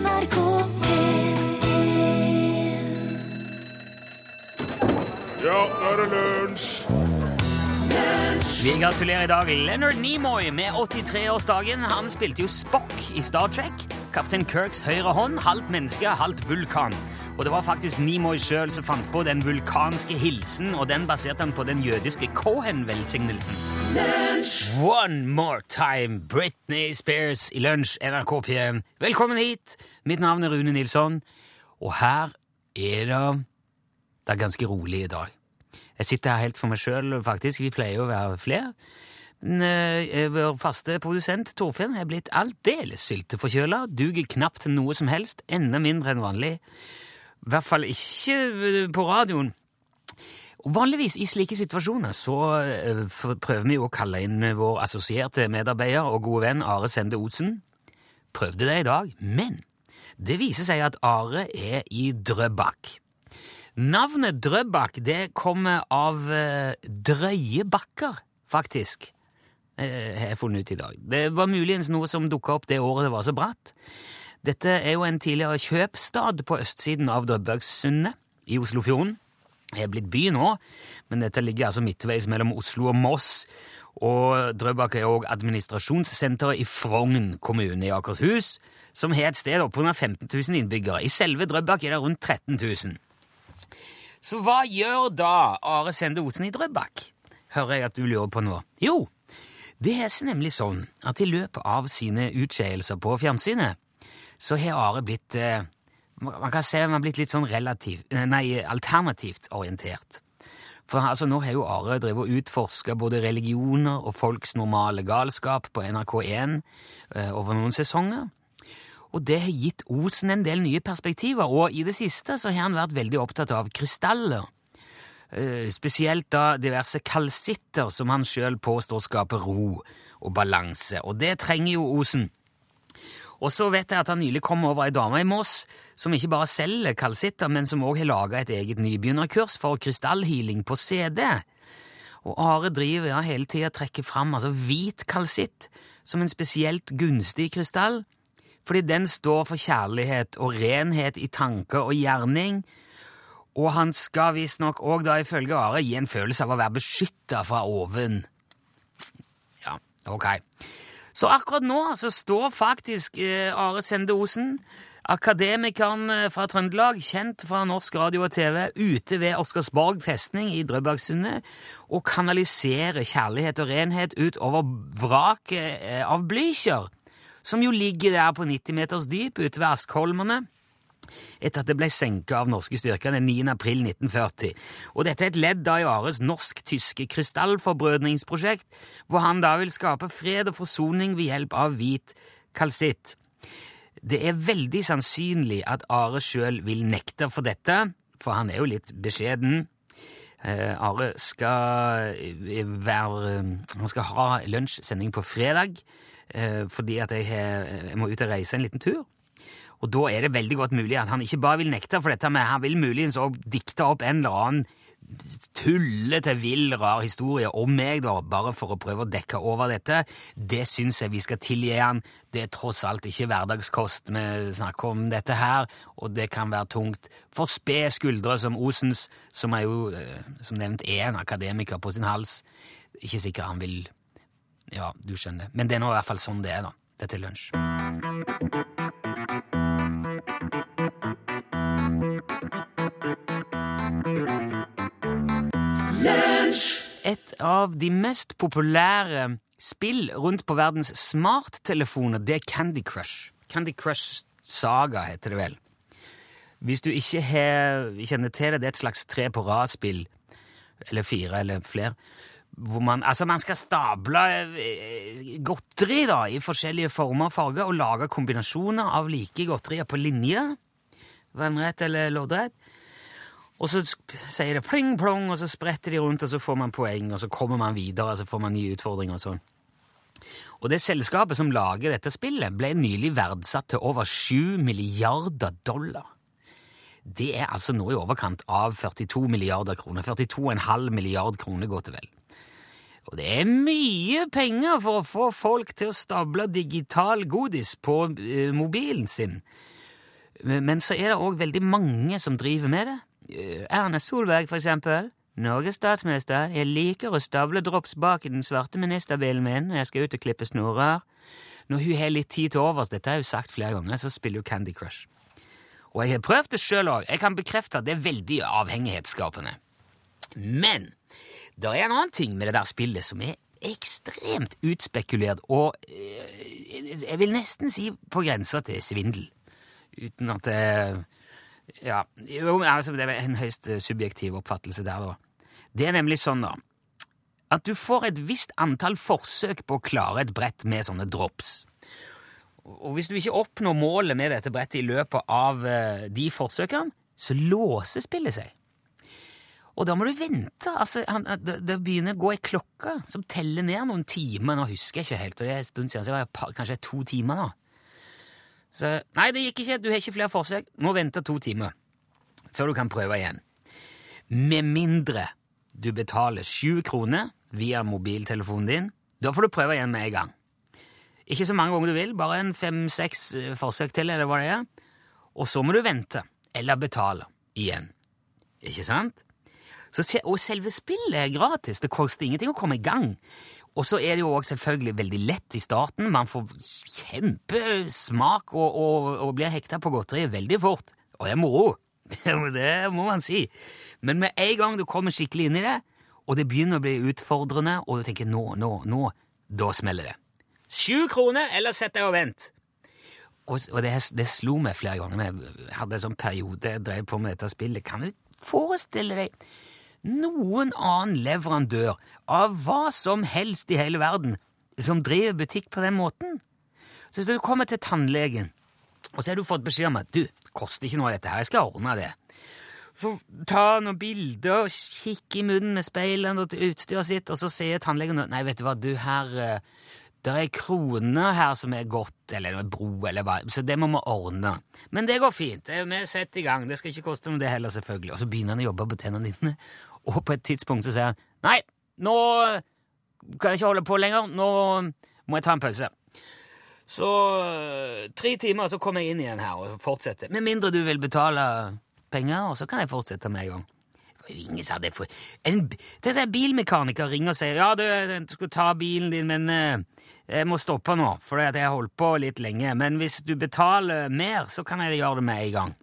NRK P1 Ja, nå er det lunsj! Vi gratulerer i dag Leonard Nimoy med 83-årsdagen. Han spilte jo Spock i Star Trek. Kaptein Kirks høyre hånd, halvt menneske, halvt vulkan. Og det var faktisk Nimoy sjøl som fant på den vulkanske hilsen, og den baserte han på den jødiske Cohen-velsignelsen. One more time, Britney Spears i Lunsj, NRK P1. Velkommen hit! Mitt navn er Rune Nilsson, og her er det Det er ganske rolig i dag. Jeg sitter her helt for meg sjøl, faktisk. Vi pleier jo å være flere. Men eh, vår faste produsent Torfinn er blitt aldeles sylteforkjøla. Duger knapt til noe som helst. Enda mindre enn vanlig. I hvert fall ikke eh, på radioen. Og Vanligvis i slike situasjoner så eh, prøver vi å kalle inn vår assosierte medarbeider og gode venn Are Sende Osen. Prøvde det i dag, men det viser seg at Are er i Drøbak. Navnet Drøbak det kommer av eh, drøye bakker, faktisk, eh, har jeg funnet ut i dag. Det var muligens noe som dukka opp det året det var så bratt. Dette er jo en tidligere kjøpstad på østsiden av Drøbaksundet i Oslofjorden. Det er blitt by nå, men dette ligger altså midtveis mellom Oslo og Moss. Og Drøbak er òg administrasjonssenteret i Frogn kommune i Akershus, som har et sted oppunder 15 000 innbyggere. I selve Drøbak er det rundt 13 000. Så hva gjør da Are Sende Osen i Drøbak? Hører jeg at du lurer på nå. Jo, det er nemlig sånn at i løpet av sine utskeielser på fjernsynet, så har Are blitt eh, Man kan se han har blitt litt sånn relativ, eh, nei, alternativt orientert. For altså, nå har jo Are drevet og utforska både religioner og folks normale galskap på NRK1 eh, over noen sesonger. Og det har gitt Osen en del nye perspektiver, og i det siste så har han vært veldig opptatt av krystaller. Eh, Spesielt da diverse kalsitter som han sjøl påstår skaper ro og balanse, og det trenger jo Osen. Og så vet jeg at han nylig kom over ei dame i Moss som ikke bare selger kalsitter, men som òg har laga et eget nybegynnerkurs for krystallhealing på CD. Og Are driver ja, hele tida trekker fram altså hvit kalsitt som en spesielt gunstig krystall, fordi den står for kjærlighet og renhet i tanke og gjerning. Og han skal visstnok òg, ifølge Are, gi en følelse av å være beskytta fra oven. Ja, ok. Så akkurat nå så står faktisk eh, Are Sende Osen, akademikeren eh, fra Trøndelag, kjent fra norsk radio og TV, ute ved Oscarsborg festning i Drøbaksundet og kanaliserer kjærlighet og renhet ut over vraket eh, av Blücher, som jo ligger der på 90 meters dyp ute ved Askholmene etter at det ble senket av norske styrker den 9. april 1940. Og dette er et ledd da i Ares norsk-tyske krystallforbrødningsprosjekt, hvor han da vil skape fred og forsoning ved hjelp av hvit kalsitt. Det er veldig sannsynlig at Are sjøl vil nekte for dette, for han er jo litt beskjeden. Eh, Are skal eh, være Han skal ha lunsjsending på fredag eh, fordi at jeg, jeg må ut og reise en liten tur. Og da er det veldig godt mulig at han ikke bare vil nekte for dette, men han vil muligens òg dikte opp en eller annen tullete, vill, rar historie om meg, da, bare for å prøve å dekke over dette. Det syns jeg vi skal tilgi han. Det er tross alt ikke hverdagskost vi snakker om dette her, og det kan være tungt for spede skuldre som Osens, som er jo, eh, som nevnt, er en akademiker på sin hals. Ikke sikkert han vil Ja, du skjønner. Men det er nå i hvert fall sånn det er, da. Dette er lunsj. Et av de mest populære spill rundt på verdens smarttelefoner, det er Candy Crush. Candy Crush Saga heter det vel. Hvis du ikke kjenner til det, det er et slags tre på rad-spill, eller fire eller flere, hvor man, altså man skal stable eh, godteri da, i forskjellige former og farger, og lage kombinasjoner av like godterier på linje, vannrett eller loddrett. Og så sier det pling plong, og så spretter de rundt, og så får man poeng, og så kommer man videre, og så får man nye utfordringer og sånn. Og det selskapet som lager dette spillet, ble nylig verdsatt til over 7 milliarder dollar. Det er altså nå i overkant av 42 milliarder kroner. 42,5 milliard kroner godt og vel. Og det er mye penger for å få folk til å stable digital godis på eh, mobilen sin. Men så er det òg veldig mange som driver med det. Eh, Erna Solberg, for eksempel. Norges statsminister. Jeg liker å stable drops bak i den svarte ministerbilen min når jeg skal ut og klippe snorer. Når hun har litt tid til overs, dette har hun sagt flere ganger, så spiller hun Candy Crush. Og jeg har prøvd det sjøl òg. Jeg kan bekrefte at det er veldig avhengighetsskapende. Men det er en annen ting med det der spillet som er ekstremt utspekulert, og eh, jeg vil nesten si på grensa til svindel. Uten at det Ja, altså, det er en høyst subjektiv oppfattelse der, da. Det er nemlig sånn, da, at du får et visst antall forsøk på å klare et brett med sånne drops. Og hvis du ikke oppnår målet med dette brettet i løpet av eh, de forsøkene, så låser spillet seg. Og da må du vente. altså, han, det, det, begynner å gå ei klokke som teller ned noen timer. Nå husker jeg ikke helt, og det er en stund siden, så det var kanskje to timer nå. Så nei, det gikk ikke. Du har ikke flere forsøk. Må vente to timer før du kan prøve igjen. Med mindre du betaler sju kroner via mobiltelefonen din. Da får du prøve igjen med en gang. Ikke så mange ganger du vil, bare en fem-seks eh, forsøk til, eller hva det er. Og så må du vente, eller betale igjen. Ikke sant? Så, og selve spillet er gratis. Det koster ingenting å komme i gang. Og så er det jo også selvfølgelig veldig lett i starten. Man får kjempesmak og, og, og blir hekta på godteriet veldig fort. Og det er moro. det må man si. Men med en gang du kommer skikkelig inn i det, og det begynner å bli utfordrende, og du tenker nå, nå, nå, da smeller det. Sju kroner, eller sett deg og vent. Og, og det, det, slo meg flere ganger. Jeg hadde en sånn periode jeg drev på med dette spillet. Kan du forestille deg noen annen leverandør av hva som helst i hele verden som driver butikk på den måten? Så hvis du kommer til tannlegen, og så har du fått beskjed om at du, det koster ikke noe av dette her, jeg skal ordne det. Så ta noen bilder og kikke i munnen med speilene og utstyret sitt, og så sier tannlegen Nei, vet du hva, du, her eh, det er kroner her som er godt, eller en bro, eller hva, så det må vi ordne. Men det går fint. Vi setter i gang. Det skal ikke koste noe, det heller, selvfølgelig. Og så begynner han å jobbe på tennene dine, og på et tidspunkt så sier han nei, nå kan jeg ikke holde på lenger, nå må jeg ta en pause. Så tre timer, så kommer jeg inn igjen her og fortsetter. Med mindre du vil betale penger, og så kan jeg fortsette med en gang. Ingen sa det for en, det er bilmekaniker ringer og sier ja, du, du skal ta bilen din, men uh, jeg må stoppe nå, for jeg har holdt på litt lenge. Men hvis du betaler mer, så kan jeg gjøre det med en gang.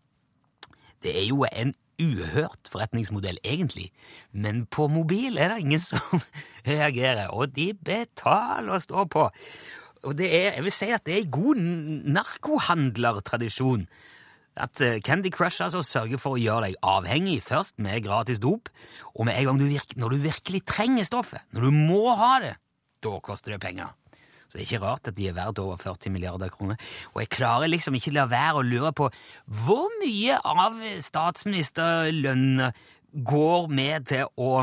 Det er jo en uhørt forretningsmodell, egentlig, men på mobil er det ingen som reagerer, og de betaler og står på. Og det er, jeg vil si at det er en god narkohandlertradisjon at eh, Candy Crush altså sørger for å gjøre deg avhengig først med gratis dop, og med en gang du virker, når du virkelig trenger stoffet, når du må ha det, da koster det penger. Så det er ikke rart at de er verdt over 40 milliarder kroner. Og jeg klarer liksom ikke la være å lure på hvor mye av statsministerlønna går med til å,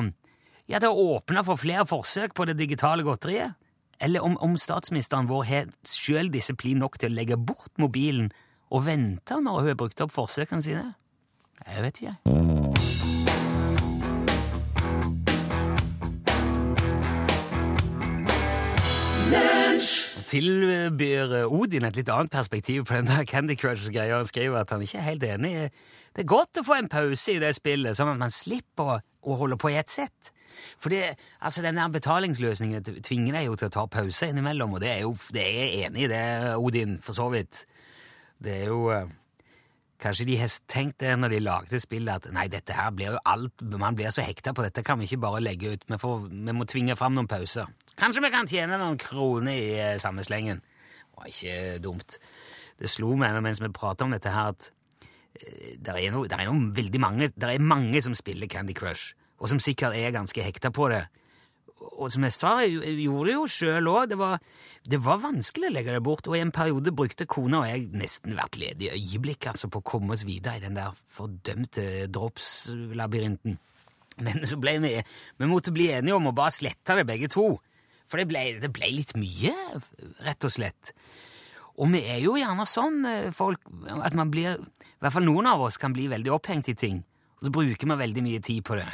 ja, til å åpne for flere forsøk på det digitale godteriet? Eller om, om statsministeren vår har sjøl disiplin nok til å legge bort mobilen og vente når hun har brukt opp forsøkene sine? Jeg vet ikke. Tilbyr Odin et litt annet perspektiv på den der Candy Crush-greia. Han skriver at han ikke er helt enig. Det er godt å få en pause i det spillet, sånn at man slipper å, holde på i ett sett. For altså, den der betalingsløsningen tvinger deg jo til å ta pause innimellom, og det er jo det er jeg enig i, det, Odin, for så vidt. Det er jo eh, Kanskje de har tenkt det når de lagde spillet, at nei, dette her blir jo alt Man blir så hekta på dette, kan vi ikke bare legge ut. Vi, får, vi må tvinge fram noen pauser. Kanskje vi kan tjene noen kroner i eh, samme slengen. Det var ikke dumt. Det slo meg mens vi prata om dette her, at eh, det er, noe, er noe veldig mange, det er mange som spiller Candy Crush, og som sikkert er ganske hekta på det og som jeg sa, jeg gjorde det jo sjøl òg. Det, det, var vanskelig å legge det bort, og i en periode brukte kona og jeg nesten hvert ledige øyeblikk altså, på å komme oss videre i den der fordømte drops-labyrinten. Men så ble vi Vi måtte bli enige om å bare slette det, begge to. For det ble, det ble litt mye, rett og slett. Og vi er jo gjerne sånn eh, folk at man blir I hvert fall noen av oss kan bli veldig opphengt i ting. Og så bruker vi veldig mye tid på det.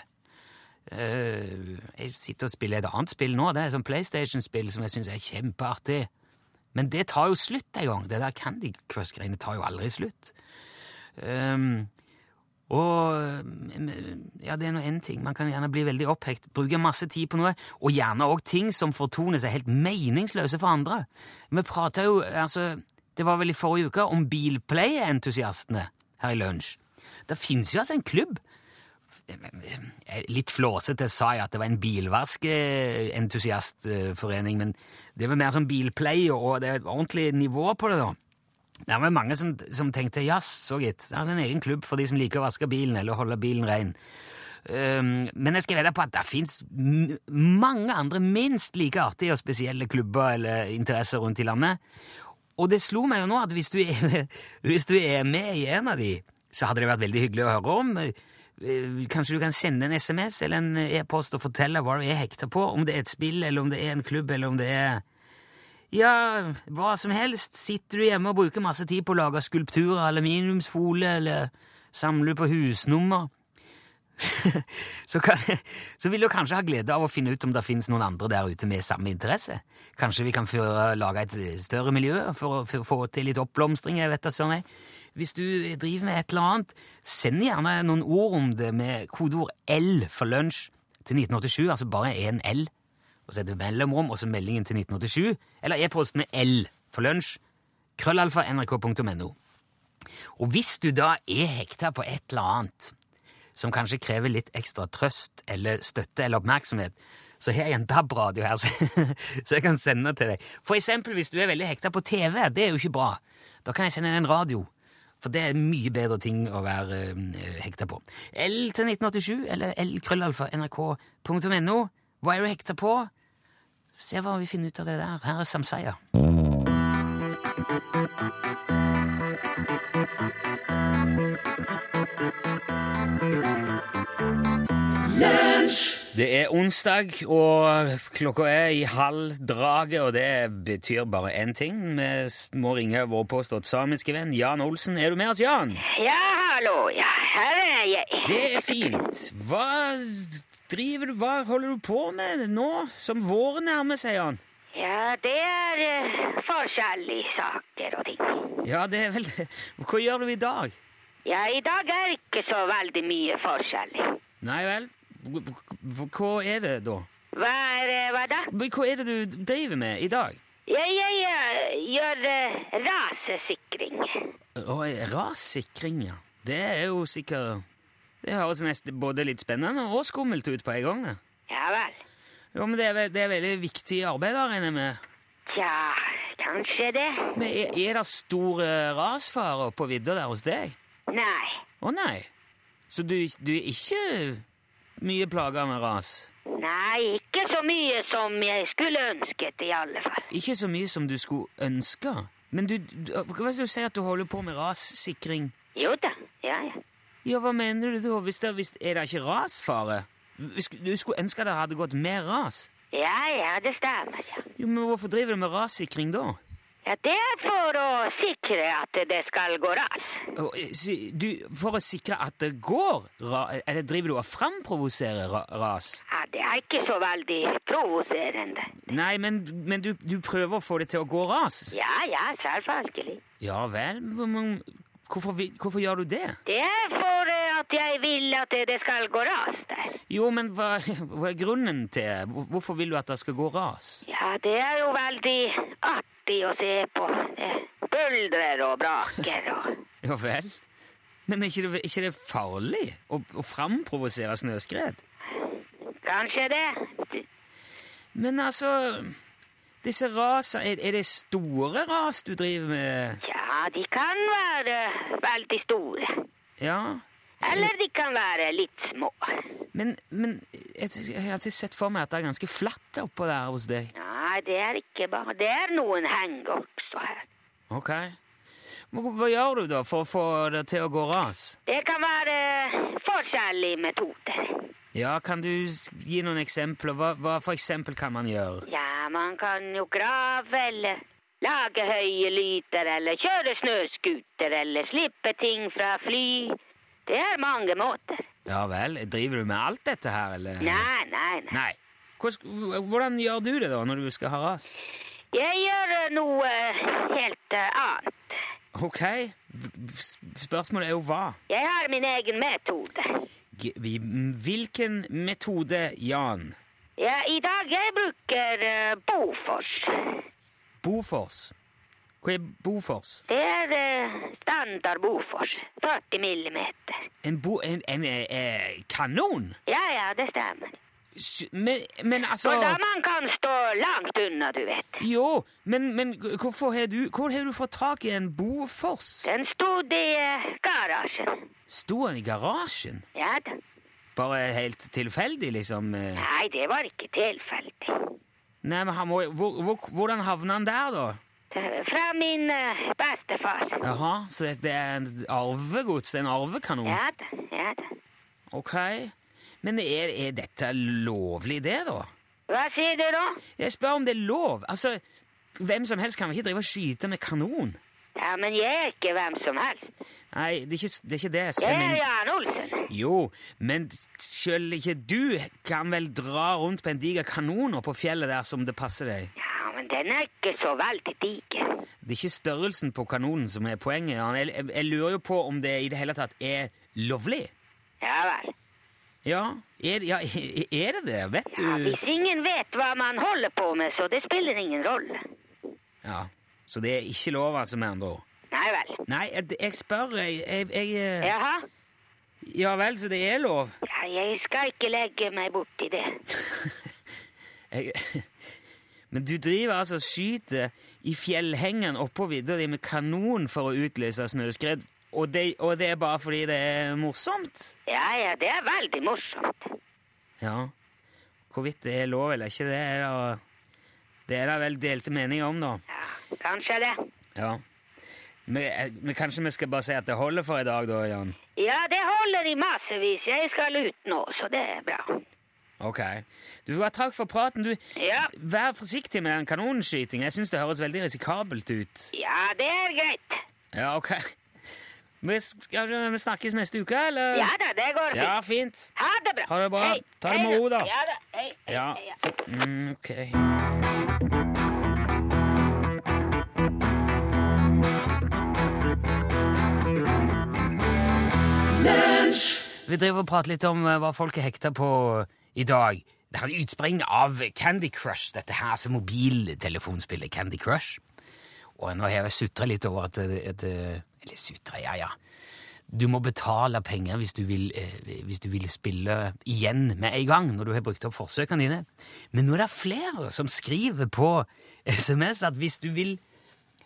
Uh, jeg sitter og spiller et annet spill nå. Det er sånn PlayStation-spill som jeg syns er kjempeartig. Men det tar jo slutt en gang. Det der Candy Crush-greiene tar jo aldri slutt. Um, og ja, det er nå én ting. Man kan gjerne bli veldig opphekt, bruke masse tid på noe, og gjerne òg ting som fortoner seg helt meningsløse for andre. Vi prata jo, altså Det var vel i forrige uke om bilplay-entusiastene her i Lunsj. Det fins jo altså en klubb Litt flåsete sa jeg at det var en bilvaskentusiastforening, men det var mer som bilplay, og det er et ordentlig nivå på det, da. Det var mange som, som tenkte ja, så gitt, det er en egen klubb for de som liker å vaske bilen eller holde bilen ren. Um, men jeg skal vedde på at det fins mange andre minst like artige og spesielle klubber eller interesser rundt i landet. Og det slo meg jo nå at hvis du hvis du er med i en av de, så hadde det vært veldig hyggelig å høre om. Eh, kanskje du kan sende en SMS eller en e-post og fortelle hva du er hekta på, om det er et spill, eller om det er en klubb, eller om det er Ja, hva som helst. Sitter du hjemme og bruker masse tid på å lage skulpturer, aluminiumsfolie, eller samler på husnummer, så, kan, så, vil du kanskje ha glede av å finne ut om det finnes noen andre der ute med samme interesse. Kanskje vi kan føre, lage et større miljø for å få til litt oppblomstring. jeg vet det, sånn, hvis du driver med et eller annet, send gjerne noen ord om det med kodeord L for lunsj til 1987, altså bare én L, og så er det mellomrom, og så meldingen til 1987, eller e-post med L for lunsj, krøllalfa nrk.no. Og hvis du da er hekta på et eller annet som kanskje krever litt ekstra trøst eller støtte eller oppmerksomhet, så har jeg en DAB-radio her, så jeg kan sende til deg. For eksempel hvis du er veldig hekta på TV, det er jo ikke bra. Da kan jeg sende deg en radio. For det er mye bedre ting å være uh, hekta på. L til 1987 eller l-krøllalfa Hva er du hekta på? Se hva vi finner ut av det der. Her er Samsaya. Det er onsdag, og klokka er i halv draget, og det betyr bare én ting. Vi må ringe vår påstått samiske venn Jan Olsen. Er du med oss, Jan? Ja, hallo. Ja, her er jeg. Det er fint. Hva driver du Hva holder du på med nå som våren nærmer seg, Jan? Ja, det er uh, forskjellige saker og ting. Ja, det er vel Hva gjør du i dag? Ja, i dag er ikke så veldig mye forskjellig. Nei vel. Hva er det, da? Hva er hva da? Hva er det du driver med i dag? Jeg, jeg, jeg gjør uh, rasesikring. Å, rassikring, ja. Det er jo sikkert Det høres nesten både litt spennende og skummelt ut på en gang. det. Ja vel. Jo, men det er, det er veldig viktig arbeid, da, regner jeg med? Tja, kanskje det. Men er, er det stor rasfare på vidda der hos deg? Nei. Å nei. Så du, du er ikke mye plager med ras? Nei, ikke så mye som jeg skulle ønsket, i alle fall. Ikke så mye som du skulle ønske? Men du, du hva skal du si at du holder på med rassikring? Jo da, ja, ja. Ja, hva mener du da? Hvis det, hvis, er det ikke rasfare? Du skulle ønske det hadde gått mer ras? Ja, ja, det stemmer, ja. Jo, Men hvorfor driver du med rassikring da? Ja, Det er for å sikre at det skal gå ras. Du, for å sikre at det går ras? Eller driver du og framprovoserer ras? Ja, Det er ikke så veldig provoserende. Nei, men, men du, du, prøver å få det til å gå ras? Ja, ja, selvfølgelig. Ja vel, hvorfor, hvorfor gjør du det? Det er for at jeg vil at det skal gå ras der. Jo, men hva, hva er grunnen til Hvorfor vil du at det skal gå ras? Ja, det er jo veldig artig å se på. Buldrer og braker og Ja vel? Men er ikke det, ikke det farlig å, å framprovosere snøskred? Kanskje det. Men altså Disse rasene, er, er, det store ras du driver med? Ja, de kan være veldig store. Ja? Eller de kan være litt små. Men, men jeg, jeg har sett for meg at det er ganske flatt oppå der hos deg. Nei, det er ikke bare Det er noen heng også her. Ok. Hva gjør du da for å få det til å gå ras? Det kan være forskjellige metoder. Ja, Kan du gi noen eksempler? Hva, hva for eksempel kan man gjøre? Ja, Man kan jo grave eller lage høye lyter eller kjøre snøscooter eller slippe ting fra fly. Det er mange måter. Ja vel. Driver du med alt dette her, eller? Nei, nei, nei. nei. Hvordan gjør du det da, når du skal ha ras? Jeg gjør noe helt annet. Ok. Spørsmålet er jo hva. Jeg har min egen metode. G hvilken metode, Jan? Ja, I dag jeg bruker eh, Bofors. Bofors. Hva er Bofors? Det er eh, standard Bofors. 40 millimeter. En, bo, en, en en eh, kanon? Ja, ja, det stemmer. Men, men altså For da man kan stå langt unna, du vet. Jo, men, men hvorfor har du Hvor har du fått tak i en Bofors? Den stod i eh, garasjen. Sto den i garasjen? Ja da. Bare helt tilfeldig, liksom? eh? Nei, det var ikke tilfeldig. Nei, men han må, hvor, hvor, Hvordan havna han der, da? Fra min eh, bestefar. Jaha, Så det, det er en arvegods? En arvekanon? Ja da, ja da. Ok. Men er, er dette lovlig, det, da? Hva sier du nå? Jeg spør om det er lov. Altså, Hvem som helst kan vel ikke drive og skyte med kanon? Ja, men jeg er ikke hvem som helst. Nei, det er ikke det, er ikke det jeg er Jan Olsen. jo, men selv ikke du kan vel dra rundt på en diger kanon på fjellet der som det passer deg? Ja, den er ikke så veldig diger. Det er ikke størrelsen på kanonen som er poenget. Jeg, jeg, jeg lurer jo på om det i det hele tatt er lovlig. Ja vel. Ja, er, ja, er det det? Vet Ja, hvis ingen vet hva man holder på med, så det spiller ingen rolle. Ja, Så det er ikke lov, altså, med andre ord? Nei vel. Nei, jeg, jeg spør jeg, jeg, jeg Jaha? Ja vel, så det er lov? Ja, jeg skal ikke legge meg borti det. Jeg, men du driver altså og skyter i fjellhengen oppå vidda di med kanon for å utløse snøskred, og det, og det er bare fordi det er morsomt? Ja, ja, det er veldig morsomt. Ja. Hvorvidt det er lov eller ikke, det er da Det er da vel delte meninger om, da. Ja, kanskje det. Ja. Men, men kanskje vi skal bare si at det holder for i dag, da, Jan? Ja, det holder i massevis. Jeg skal ut nå, så det er bra. Ok. Du takk for praten. Du, Ja, Vær forsiktig med den kanonskytingen. Jeg syns det høres veldig risikabelt ut. ja det er greit. Ja, ok. Vi, skal vi snakkes neste uke, eller? Ja da, det går fint. Ja, fint. Ha det bra. Ha det bra. Hei. Ta det med ro, da. Ja da. Hei, hei, Ja. hei, ja. for- Mm, ok. Vi driver og prater litt om eh, hva folk er hekta på i dag. Det har utspring av Candy Crush, dette her, som mobiltelefonspillet Candy Crush. Og nå har jeg sutra litt over at, at Eller sutra, ja, ja. Du må betale penger hvis du, vil, eh, hvis du vil spille igjen med en gang når du har brukt opp forsøkene dine. Men nå er det flere som skriver på SMS at hvis du vil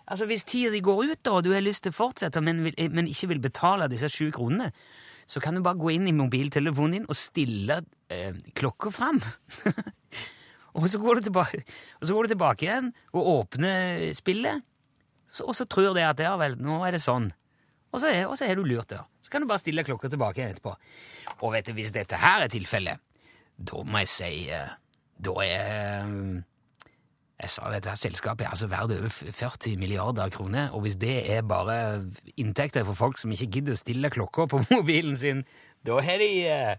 Altså Hvis tida di går ut, da, og du har lyst til å fortsette, men, vil, men ikke vil betale disse sju kronene, så kan du bare gå inn i mobiltelefonen din og stille eh, klokka fram. og, så går du tilbake, og så går du tilbake igjen og åpner spillet, så, og så tror det at ja vel, nå er det sånn. Og så er, og så er du lurt, da. Så kan du bare stille klokka tilbake igjen etterpå. Og vet du, hvis dette her er tilfellet, da må jeg si eh, Da er jeg sa dette selskapet er altså verdt over 40 milliarder kroner, og hvis det er bare inntekter for folk som ikke gidder å stille klokka på mobilen sin, da har de eh,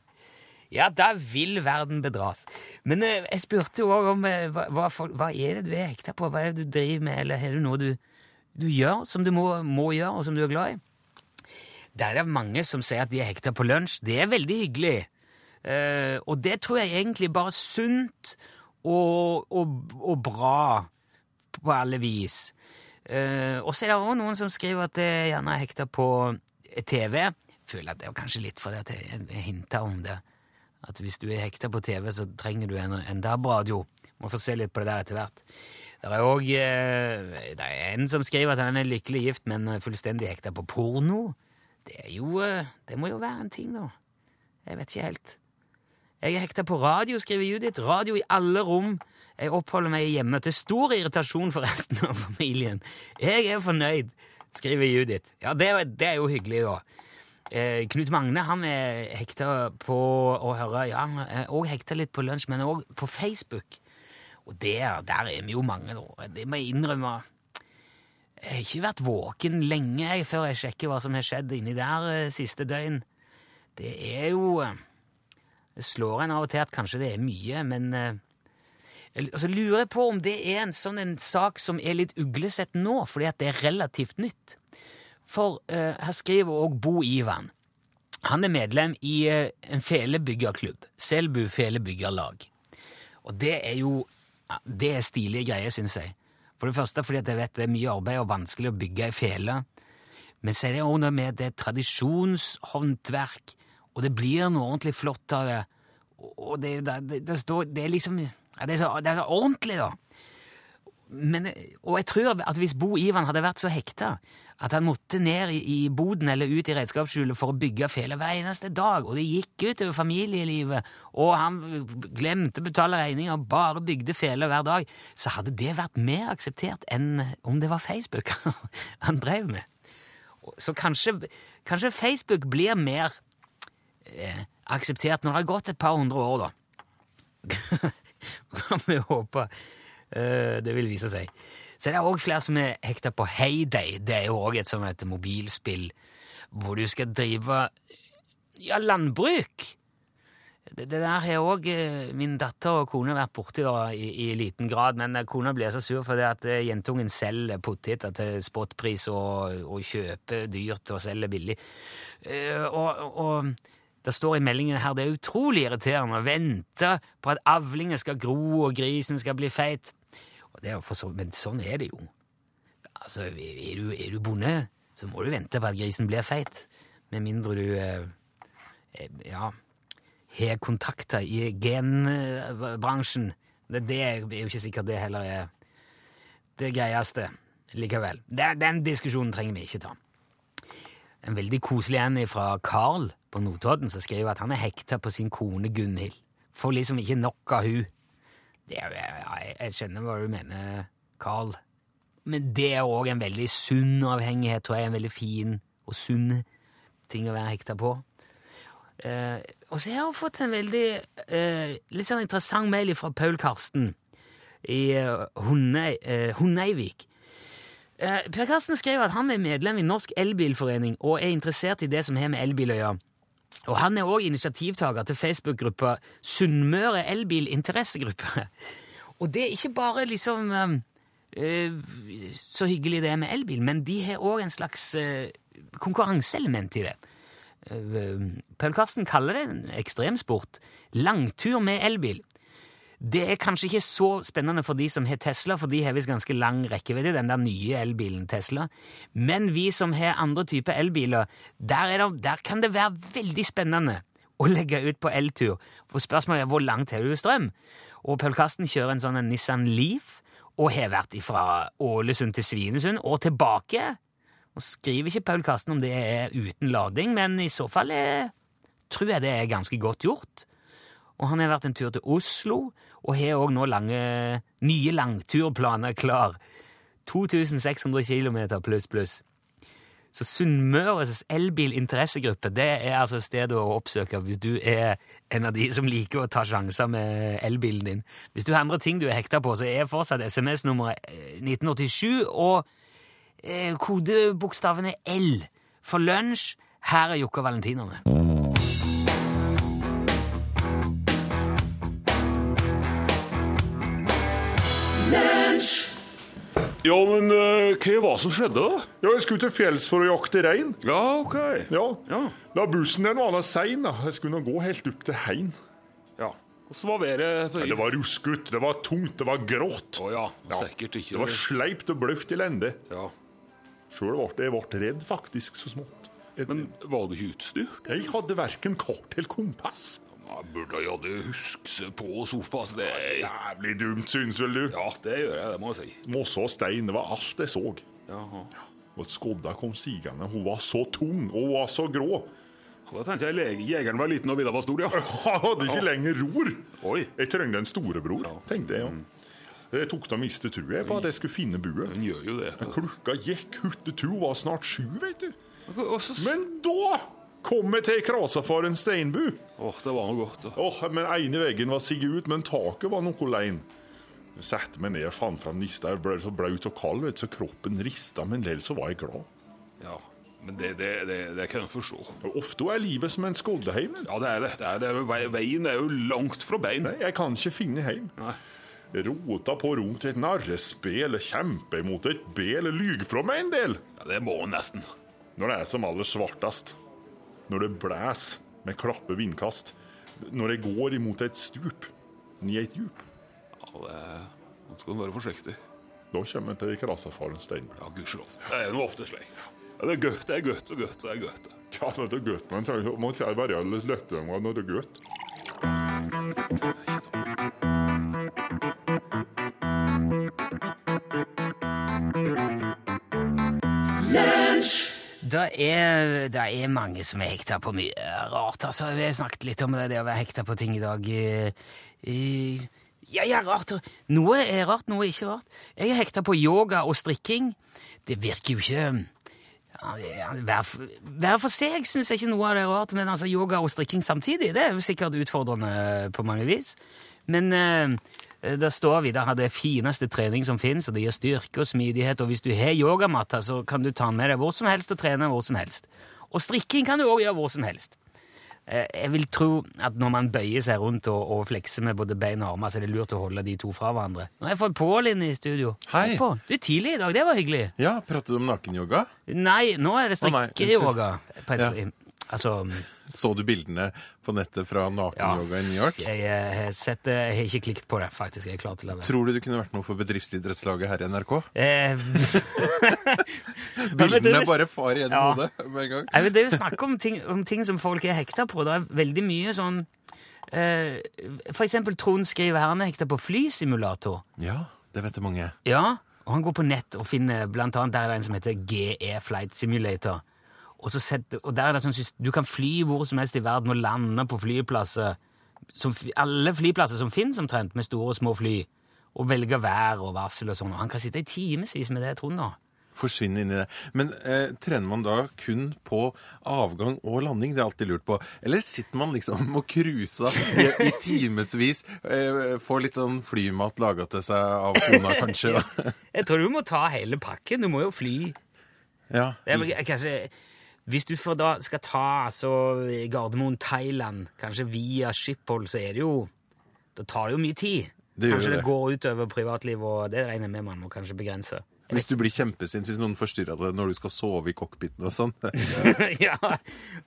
Ja, da vil verden bedras. Men eh, jeg spurte jo òg om eh, hva, hva, hva er det du er hekta på, hva er det du driver med, eller har du noe du, du gjør som du må, må gjøre, og som du er glad i? Der er det mange som sier at de er hekta på lunsj. Det er veldig hyggelig. Eh, og det tror jeg egentlig bare sunt og, og, og bra på alle vis. Uh, og så er det også noen som skriver at det gjerne er hekta på TV. Jeg føler at det er kanskje litt fordi at jeg, hinta om det. At hvis du er hekta på TV, så trenger du en, en DAB-radio. Må få se litt på det der etter hvert. Det er òg det er en som skriver at han er lykkelig gift, men fullstendig hekta på porno. Det er jo uh, Det må jo være en ting, da. Jeg vet ikke helt. Jeg er hekta på radio, skriver Judith. Radio i alle rom. Jeg oppholder meg hjemme til stor irritasjon for resten av familien. Jeg er fornøyd, skriver Judith. Ja, det, det er jo hyggelig, da. Eh, Knut Magne han er hekta på å høre Ja, han er òg hekta litt på lunsj, men òg på Facebook. Og der, der er vi jo mange, da. Det må jeg innrømme. Jeg har ikke vært våken lenge før jeg sjekker hva som har skjedd inni der eh, siste døgn. Det er jo eh, Det slår en av og til at kanskje det er mye, men eh, jeg- Og så lurer jeg på om det er en sånn en sak som er litt uglesett nå, fordi at det er relativt nytt. For eh, her skriver òg Bo Ivan. Han er medlem i eh, en felebyggerklubb. Selbu felebyggerlag. Og det er jo Det er stilige greier, syns jeg. For det første fordi at jeg vet det er mye arbeid og vanskelig å bygge ei fele. Men så er det òg noe med det er tradisjonshåndverk, og det blir noe ordentlig flott av det. Og det, det, det står Det er liksom ja, det, er så, det er så ordentlig, da. Men, og jeg tror at hvis Bo Ivan hadde vært så hekta at han måtte ned i, i boden eller ut i redskapsskjulet for å bygge fele hver eneste dag, og det gikk ut over familielivet, og han glemte å betale regninger og bare bygde fele hver dag, så hadde det vært mer akseptert enn om det var Facebook han drev med. Så kanskje, kanskje Facebook blir mer eh, akseptert når det har gått et par hundre år, da. Kan vi håpe. Eh, det vil vise seg. Så det er òg flere som er hekta på Heyday. Det er jo òg et sånt et mobilspill hvor du skal drive ja, landbruk. Det, det der har òg eh, min datter og kone vært borti da, i, i, liten grad, men kona blir så sur fordi at eh, jentungen selger poteter til spotpris og, og, kjøper dyrt og selger billig. Og, og det står i meldingen her det er utrolig irriterende å vente på at avlingen skal gro og grisen skal bli feit. Så, men sånn er det jo. Altså, er du, er du, bonde, så må du vente på at grisen blir feit. Med mindre du eh, eh ja, har kontakter i genbransjen. Det, det, er jo ikke sikkert det heller er det greieste likevel. Den diskusjonen trenger vi ikke ta. En veldig koselig en fra Carl på Notodden som skriver at han er hekta på sin kone Gunhild. Får liksom ikke nok av hun. Det ja, jeg skjønner hva du mener, Carl. Men det er òg en veldig sunn avhengighet, tror jeg. En veldig fin og sunn ting å være hekta på. Eh, og så har jeg fått en veldig eh, litt sånn interessant mail fra Paul Karsten i eh, Hundeivik. Eh, per Karsten skrev at han er medlem i Norsk Elbilforening og er interessert i det som har med elbil å gjøre. Og han er òg initiativtaker til Facebook-gruppa Sunnmøre Elbil Interessegruppe. Og det er ikke bare liksom øh, så hyggelig det er med elbil, men de har òg en slags øh, konkurranseelement i det. Uh, Paul Karsten kaller det en ekstremsport. Langtur med elbil. Det er kanskje ikke så spennende for de som har Tesla, for de har visst ganske lang rekkevidde, den der nye elbilen Tesla. Men vi som har andre typer elbiler, der, det, der, kan det være veldig spennende å legge ut på eltur. For spørsmålet er hvor langt har du strøm? Og Paul Karsten kjører en sånn Nissan Leaf og har vært fra Ålesund til Svinesund og tilbake. Og skriver ikke Paul Karsten om det er uten lading, men i så fall er, tror jeg det er ganske godt gjort. Og han har vært en tur til Oslo, og har òg nå lange, nye langturplaner klar. 2600 km pluss, pluss. Så Sunnmøres elbilinteressegruppe det er altså stedet å oppsøke hvis du er en av de som liker å ta sjanser med elbilen din. Hvis du har andre ting du er hekta på, så er fortsatt SMS-nummeret 1987 eh, og eh, kodebokstavene L for lunsj. Her er Jokke Valentinerne. Ja, men uh, hva var det som skjedde? da? Ja, Jeg skulle til fjells for å jakte rein. Ja, ok. Ja. Ja. Da bussen den var sein. da. Jeg skulle nå gå helt opp til heim. ja. Hvordan var været? Nei, Det var ruskete, det var tungt, det var grått. Å ja, Ja. sikkert ikke. Det var sleipt og bløft i lende. ja. Sjøl ble jeg ble redd, faktisk, så smått. Et... Men var du ikke utstyrt? jeg hadde verken kart eller kompass. Ja, burde jo hadde huske på såpass. Det Jævlig dumt, syns vel du? Ja, det gjør jeg, det må jeg si. Mosse og stein, det var alt jeg så. Jaha. Og skodda kom sigende. Hun var så tung, og hun var så grå. Da tenkte jeg jegeren var liten og vidda var stor, ja. Jeg hadde ikke lenger ror. Oi, Jeg trengte en storebror, tenkte jeg. Ja. Jeg tok da miste trua på at jeg skulle finne buet. hun gjør jo det. Klokka gikk huttetu, var snart sju, vet du. Så... Men da kom jeg til krasa for en steinbu. Åh, det var noe godt. Åh, Åh, men ene veggen var sigget ut, men taket var noe lein. Jeg satte meg ned og fant fram nista. Jeg ble så blaut og kald, vet så kroppen rista, men likevel så var jeg glad. Ja, men det, det, det, det kan jeg forstå. Ofte er livet som en skoddeheim. Ja, det er det. det, er. Ve- Veien er jo langt fra bein. Nei, jeg kan ikke finne heim. Nei. Rota på rom til et narrespel, kjempe imot et bel, lyg fra meg en del. Ja, det må en nesten. Når det er som aller svartest. Når det blæs med klappe vindkast. Når det går imot et stup. Ned et djup. Ja, det Nå skal du være forsiktig. Da kommer en til krasafaren Steinberg. Ja, gudskjelov. Det er nå ofte slik. Ja, det er godt, det er godt og godt. Det er godt. Ja, det er godt, men man trenger bare være litt lettere når det er godt. Det er, det er mange som er hekta på mye rart. altså. Vi har snakket litt om det, det å være hekta på ting i dag. Eh, Ja, ja, rart. Noe er rart, noe er ikke rart. Jeg er hekta på yoga og strikking. Det virker jo ikke hver, hver for seg syns jeg ikke noe av det er rart, men altså yoga og strikking samtidig, det er jo sikkert utfordrende på mange vis. Men eh, det står videre at det er fineste trening som finnes, og det gir styrke og smidighet, og hvis du har yogamatta, så kan du ta den med deg hvor som helst og trene hvor som helst. Og strikking kan du òg gjøre hvor som helst. Eh, Jeg vil tro at når man bøyer seg rundt og, og flekser med både bein og armer, så er det lurt å holde de to fra hverandre. Nå har jeg fått Pål inn i studio. Hei. Pål. Du er tidlig i dag, det var hyggelig. Ja, pratet du om nakenyoga? Nei, nå er det strikkeyoga. Ja. Altså Så du bildene på nettet fra nakenyoga i New York? Jeg, har sett det, jeg har ikke klikket på det, faktisk. Jeg er klar til det. Tror du du kunne vært noe for bedriftsidrettslaget her i NRK? Eh, Bildene bare far gjennom Ja. hodet med en gang. Jeg det er jo snakk om ting, om ting som folk er hekta på. Det er veldig mye sånn eh, For eksempel Trond skriver her han er hekta på flysimulator. Ja, det vet det mange. Ja, og han går på nett og finner blant annet Der er det en som heter GE Flight Simulator. Og, så setter, og der er det sånn Du kan fly hvor som helst i verden og lande på flyplasser. Som, alle flyplasser som finnes omtrent, med store og små fly. Og velge vær og varsel og sånn. Og han kan sitte i timevis med det, Trond. da. Forsvinne inn i det. Men eh, trener man da kun på avgang og landing? Det er alltid lurt på. Eller sitter man liksom og cruiser i, i timevis? Eh, får litt sånn flymat laga til seg av kona, kanskje? Jeg tror du må ta hele pakken. Du må jo fly. ja. Det er kanskje, hvis du for da skal ta altså, Gardermoen, Thailand, kanskje via Schiphol, så er det jo Da tar det jo mye tid. Det kanskje det det. går utover privatliv, og det regner jeg med man må kanskje begrense. Hvis du blir kjempesint hvis noen forstyrrer deg når du skal sove i cockpiten og sånn. ja,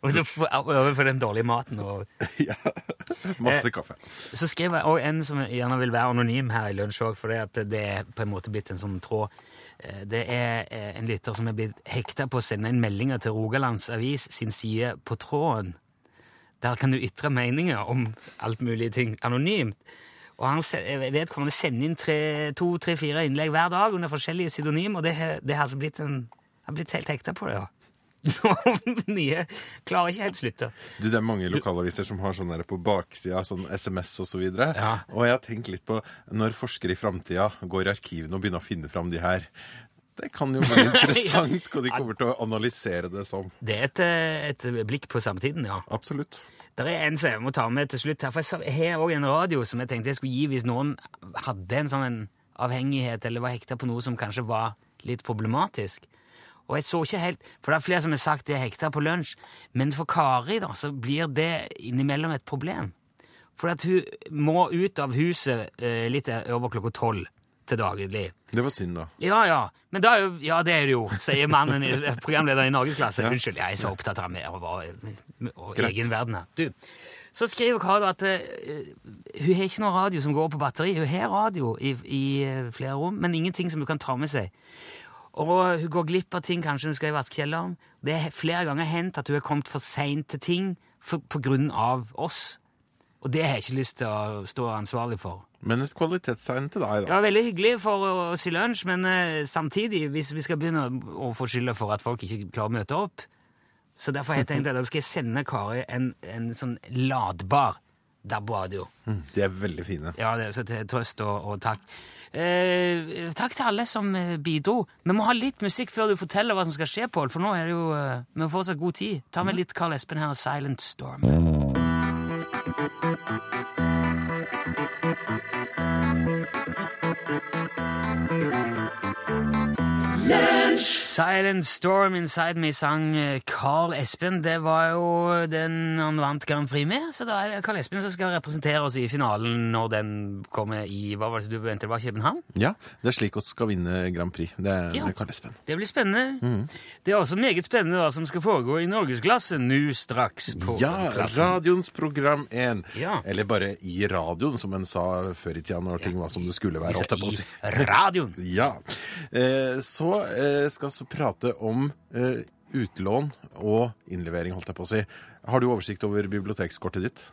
Og så overfor den dårlige maten. Og ja. Masse kaffe. så skrev jeg også en som gjerne vil være anonym her i lunsj òg, for det er på en måte blitt en sånn tråd. Eh, Det er eh, en lytter som er blitt hekta på å sende inn meldinger til Rogalands Avis sin side på tråden. Der kan du ytre meninger om alt mulig ting anonymt. Og han vedkommende jeg sender inn tre- to, tre, fire innlegg hver dag under forskjellige pseudonym, og det har altså blitt en blitt helt hekta på det, ja. Nye klarer ikke helt slutte. Du, Det er mange lokalaviser som har sånn der på baksida, sånn SMS osv. Og, så videre. Ja. og jeg har tenkt litt på når forskere i framtida går i arkivene og begynner å finne fram de her. Det kan jo være interessant hva de kommer til å analysere det som. Det er et, eh, et blikk på samtiden, ja. Absolutt. Det er en som jeg må ta med til slutt her, for jeg har også en radio som jeg tenkte jeg skulle gi hvis noen hadde en sånn en avhengighet eller var hekta på noe som kanskje var litt problematisk. Og jeg så ikke helt, for det er flere som har sagt de er hekta på lunsj, men for Kari da, så blir det innimellom et problem. For at hun må ut av huset eh, litt over klokka tolv til daglig. Det var synd, da. Ja, ja. Men da er jo, ja, det er det jo, sier mannen, i, programlederen i Norgesklasse. Unnskyld, jeg er så opptatt av meg og, og, og egen verden her. Du, så skriver Kari at uh, hun har ikke noe radio som går på batteri. Hun har radio i, i eh, flere rom, men ingenting som hun kan ta med seg. Og hun går glipp av ting kanskje hun skal i vaskekjelleren. Det er flere ganger hendt at hun har kommet for seint til ting for, på grunn av oss. Og det har jeg ikke lyst til å stå ansvarlig for. Men et kvalitetstegn til deg, da. Ja, veldig hyggelig for oss i lunsj, men eh, samtidig, hvis vi skal begynne å få skylda for at folk ikke klarer å møte opp Så derfor har jeg tenkt at da skal jeg sende Kari en, en sånn ladbar DAB-radio. Mm, De er veldig fine. Ja, det er så til trøst og, og takk. Eh, takk til alle som eh, bidro. Vi må ha litt musikk før du forteller hva som skal skje, Pål, for nå er det jo eh, Vi har fortsatt god tid. Ta med litt Carl Espen her og Silent Storm. Silent Storm Inside Me sang eh, Carl Espen. Det var jo den han vant Grand Prix med, så da er det Carl Espen som skal representere oss i finalen når den kommer i Hva var det du venter, det var København? Ja, det er slik vi skal vinne Grand Prix. Det er Ja. Carl Espen. Det blir spennende. Det er også meget spennende hva som skal foregå i norgesklasse nå straks på Ja, plassen. radioens program 1. Ja. Eller bare i radioen, som en sa før i tida når ting var som det skulle være. I radioen. Ja. Eh, så eh, skal vi prate om eh, utlån og innlevering, holdt jeg på å si. Har du oversikt over bibliotekskortet ditt?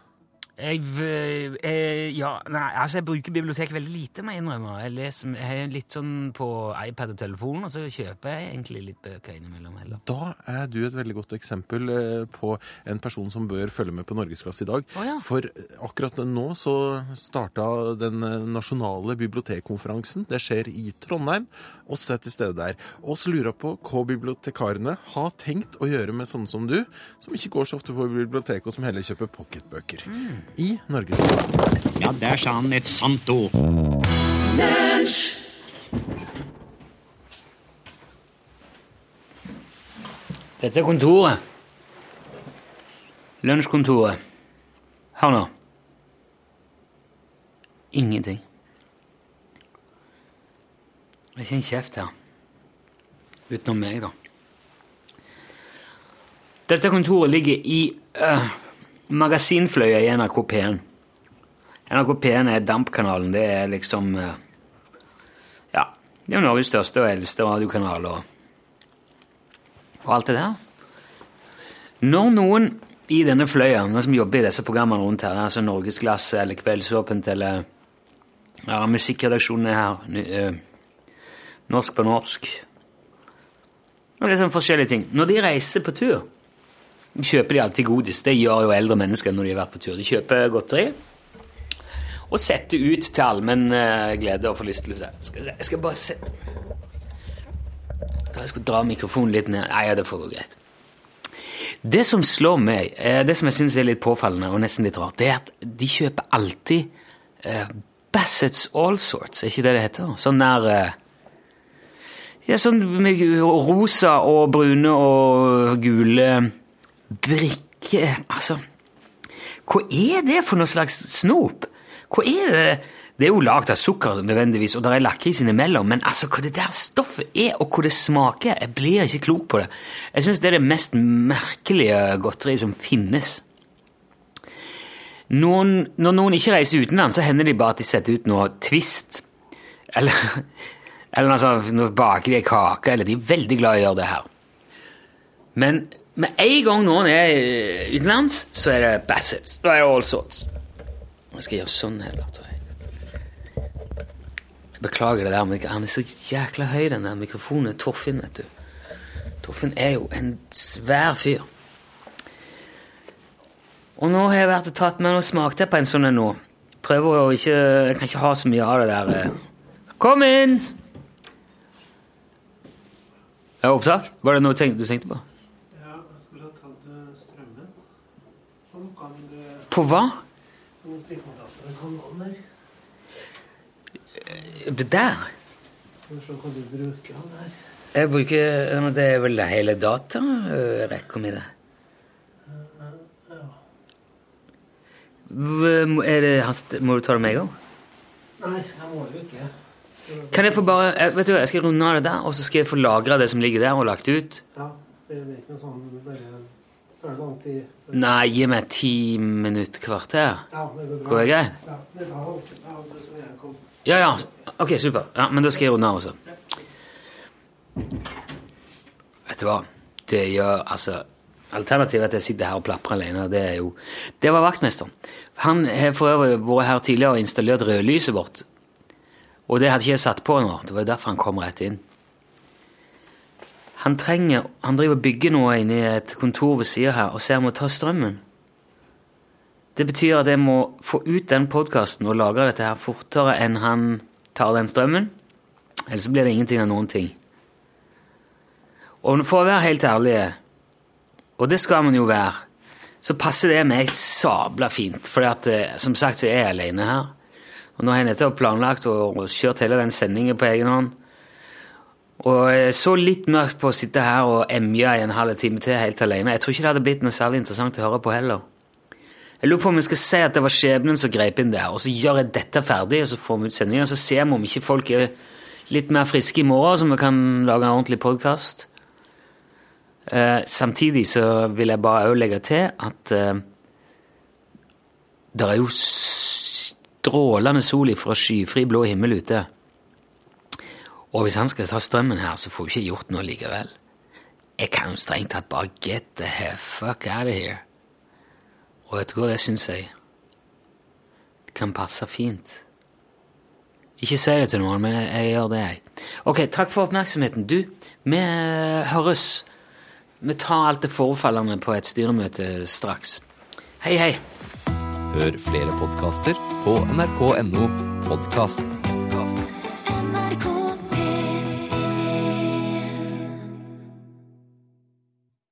Jeg, v- eh, ja, nei, altså jeg bruker bibliotek veldig lite, må jeg innrømme. Jeg, leser, jeg er litt sånn på iPad og telefon, og så kjøper jeg egentlig litt bøker innimellom heller. Da er du et veldig godt eksempel eh, på en person som bør følge med på Norgesklasse i dag. Oh, ja. For akkurat nå så starta den eh, nasjonale bibliotekkonferansen. Det skjer i Trondheim. og er til stede der. Og så lurer jeg på hva bibliotekarene har tenkt å gjøre med sånne som du, som ikke går så ofte på biblioteket, og som heller kjøper pocketbøker. I Norgesklasse. Ja, der sa han et sant ord. Dette er kontoret. Lunsjkontoret. Hør nå. Ingenting. Det er ikke en kjeft her. Utenom meg, da. Dette kontoret ligger i øh, magasinfløya i NRK P1. NRK P1 er dampkanalen. Det er liksom øh, Ja, det er jo Norges største og eldste radiokanal. og og alt det der. Når noen i denne fløya, noen som jobber i disse programmene rundt her, altså Norgesglasset eller Kveldsåpent eller ja, er her, eh, Norsk på norsk og litt sånn forskjellige ting. Når de reiser på tur, kjøper de alltid godis. Det gjør jo eldre mennesker når de har vært på tur. De kjøper godteri og setter ut til allmenn eh, glede og forlystelse. Skal jeg skal bare se da jeg skulle dra mikrofonen litt ned Nei, ja, det får gå greit. Det som slår meg, eh, det som jeg syns er litt påfallende og nesten litt rart, det er at de kjøper alltid eh, Bassets All Sorts, er ikke det det heter? Sånn der Ja, sånn med rosa og brune og gule brikker Altså Hva er det for noe slags snop? Hva er det Det er jo lagd av sukker nødvendigvis, og det er lakris innimellom, men altså, hva det der stoffet er, og hva det smaker, jeg blir ikke klok på det. Jeg syns det er det mest merkelige godteriet som finnes. Noen, når noen ikke reiser utenlands, så hender det bare at de setter ut noe Twist. Eller, eller noe sånt, nå baker de ei kake, eller de er veldig glad i å gjøre det her. Men med en gang noen er eh, utenlands, så er det Bassets. Da er det all sorts. Jeg skal gjøre sånn heller, tror jeg. Beklager det der, men han er så jækla høy, den der mikrofonen. Torfinn, vet du. Torfinn er jo en svær fyr. Og nå har jeg vært og tatt med og smakte på en sånn en nå. Prøver å ikke Jeg kan ikke ha så mye av det der eh. Kom inn! Er det opptak? Var det noe du tenkte på? Ja, jeg skulle ha tatt eh, strømmen. Om kan du På hva? kan du stikke kontakten med kanalen der? Det der? Skal vi se hva du bruker han der. Jeg bruker Det er vel hele datarekka mi, det. Hva- Er det hans Må du ta det med en gang? Nei, jeg må jo ikke. Kan jeg få bare jeg- Vet du hva, jeg skal runde av det der, og så skal jeg få lagra det som ligger der, og lagt ut. Ja, det er ikke noe sånn bare tar det lang tid. Nei, gi meg ti minutter, kvarter. Ja, det går bra. Går det greit? Ja, det tar alltid. Ja, det som jeg kom. Ja, ja. Ok, super. Ja, Men da skal jeg runde av også. Vet du hva? Det gjør altså Alternativet at jeg sitter her og plaprer alene, det er jo Det var vaktmesteren. Han har for øvrig vært her tidligere og installert rødlyset vårt. Og det hadde ikke jeg satt på nå. Det var derfor han kom rett inn. Han trenger Han driver og bygger noe inne i et kontor ved sida her og ser om å ta strømmen. Det betyr at jeg må få ut den podkasten og lagre dette her fortere enn han tar den strømmen. Ellers blir det ingenting av noen ting. Og for å være helt ærlig, og det skal man jo være, så passer det meg sabla fint. For eh, som sagt så er jeg alene her. Og nå har jeg nettopp planlagt og kjørt hele den sendingen på egen hånd. Og jeg så litt mørkt på å sitte her og emje i en halv time til helt alene. Jeg tror ikke det hadde blitt noe særlig interessant å høre på heller. Jeg lurer på om vi skal si at det var skjebnen som grep inn der, og så gjør jeg dette ferdig, og så får vi ut sendinga, så ser vi om ikke folk er litt mer friske i morgen, så vi kan lage en ordentlig podkast. Eh, samtidig så vil jeg bare òg legge til at eh, det er jo strålende sol fra skyfri blå himmel ute. Og hvis han skal ta strømmen her, så får vi ikke gjort noe likevel. Jeg kan jo strengt tatt bare get the fuck out of here. Og vet du hva, det syns jeg det kan passe fint. Ikke si det til noen, men jeg, jeg gjør det, jeg. Ok, takk for oppmerksomheten. Du, vi høres. Vi tar alt det forefallende på et styremøte straks. Hei, hei. Hør flere podkaster på nrk.no podkast.